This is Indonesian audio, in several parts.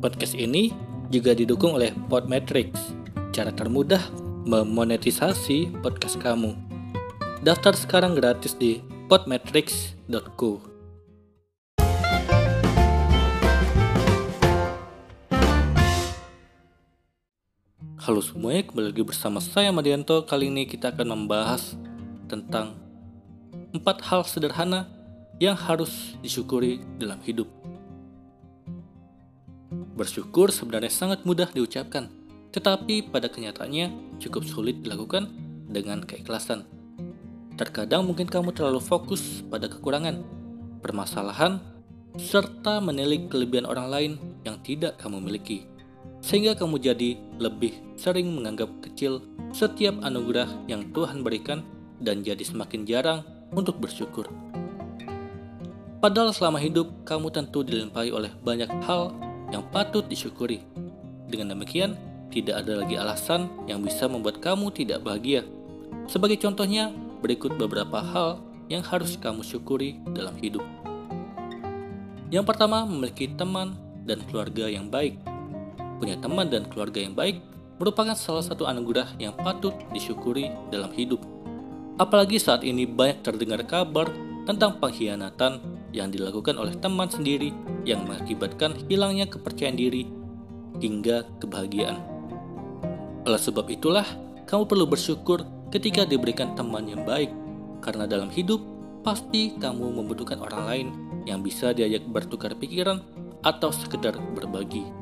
Podcast ini juga didukung oleh Podmetrics, cara termudah memonetisasi podcast kamu. Daftar sekarang gratis di podmetrics.co. Halo semuanya, kembali lagi bersama saya Madianto. Kali ini kita akan membahas tentang empat hal sederhana yang harus disyukuri dalam hidup. Bersyukur sebenarnya sangat mudah diucapkan, tetapi pada kenyataannya cukup sulit dilakukan dengan keikhlasan. Terkadang mungkin kamu terlalu fokus pada kekurangan, permasalahan, serta menilik kelebihan orang lain yang tidak kamu miliki. Sehingga kamu jadi lebih sering menganggap kecil setiap anugerah yang Tuhan berikan dan jadi semakin jarang untuk bersyukur. Padahal selama hidup kamu tentu dilimpahi oleh banyak hal yang patut disyukuri. Dengan demikian, tidak ada lagi alasan yang bisa membuat kamu tidak bahagia. Sebagai contohnya, berikut beberapa hal yang harus kamu syukuri dalam hidup. Yang pertama, memiliki teman dan keluarga yang baik. Punya teman dan keluarga yang baik merupakan salah satu anugerah yang patut disyukuri dalam hidup. Apalagi saat ini banyak terdengar kabar tentang pengkhianatan yang dilakukan oleh teman sendiri yang mengakibatkan hilangnya kepercayaan diri hingga kebahagiaan. Oleh sebab itulah, kamu perlu bersyukur ketika diberikan teman yang baik, karena dalam hidup pasti kamu membutuhkan orang lain yang bisa diajak bertukar pikiran atau sekedar berbagi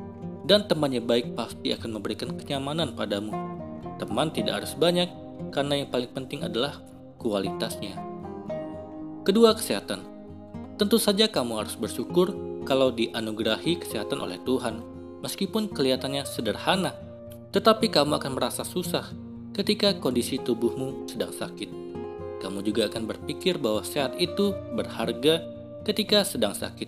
dan teman yang baik pasti akan memberikan kenyamanan padamu. Teman tidak harus banyak, karena yang paling penting adalah kualitasnya. Kedua, kesehatan. Tentu saja kamu harus bersyukur kalau dianugerahi kesehatan oleh Tuhan, meskipun kelihatannya sederhana, tetapi kamu akan merasa susah ketika kondisi tubuhmu sedang sakit. Kamu juga akan berpikir bahwa sehat itu berharga ketika sedang sakit.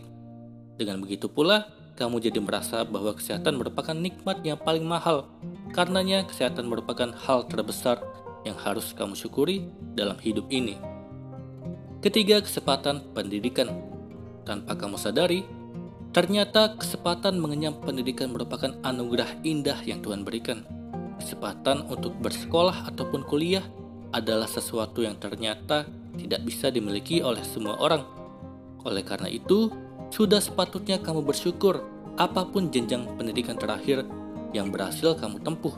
Dengan begitu pula, kamu jadi merasa bahwa kesehatan merupakan nikmat yang paling mahal. Karenanya, kesehatan merupakan hal terbesar yang harus kamu syukuri dalam hidup ini. Ketiga, kesempatan pendidikan. Tanpa kamu sadari, ternyata kesempatan mengenyam pendidikan merupakan anugerah indah yang Tuhan berikan. Kesempatan untuk bersekolah ataupun kuliah adalah sesuatu yang ternyata tidak bisa dimiliki oleh semua orang. Oleh karena itu, sudah sepatutnya kamu bersyukur apa pun jenjang pendidikan terakhir yang berhasil kamu tempuh.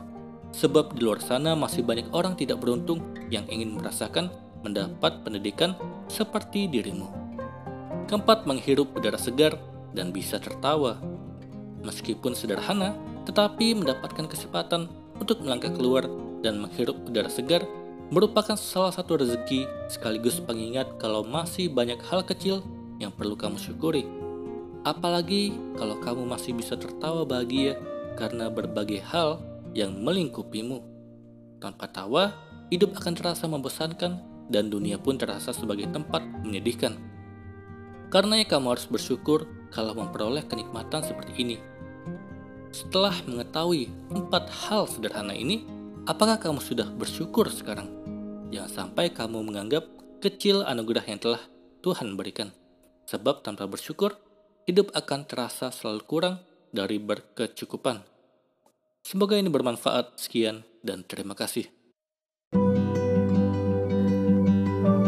Sebab di luar sana masih banyak orang tidak beruntung yang ingin merasakan mendapat pendidikan seperti dirimu. Keempat, menghirup udara segar dan bisa tertawa. Meskipun sederhana, tetapi mendapatkan kesempatan untuk melangkah keluar dan menghirup udara segar merupakan salah satu rezeki sekaligus pengingat kalau masih banyak hal kecil yang perlu kamu syukuri. Apalagi kalau kamu masih bisa tertawa bahagia karena berbagai hal yang melingkupimu. Tanpa tawa, hidup akan terasa membosankan dan dunia pun terasa sebagai tempat menyedihkan. Karena kamu harus bersyukur kalau memperoleh kenikmatan seperti ini. Setelah mengetahui empat hal sederhana ini, apakah kamu sudah bersyukur sekarang? Jangan sampai kamu menganggap kecil anugerah yang telah Tuhan berikan. Sebab tanpa bersyukur, hidup akan terasa selalu kurang dari berkecukupan. Semoga ini bermanfaat. Sekian dan terima kasih.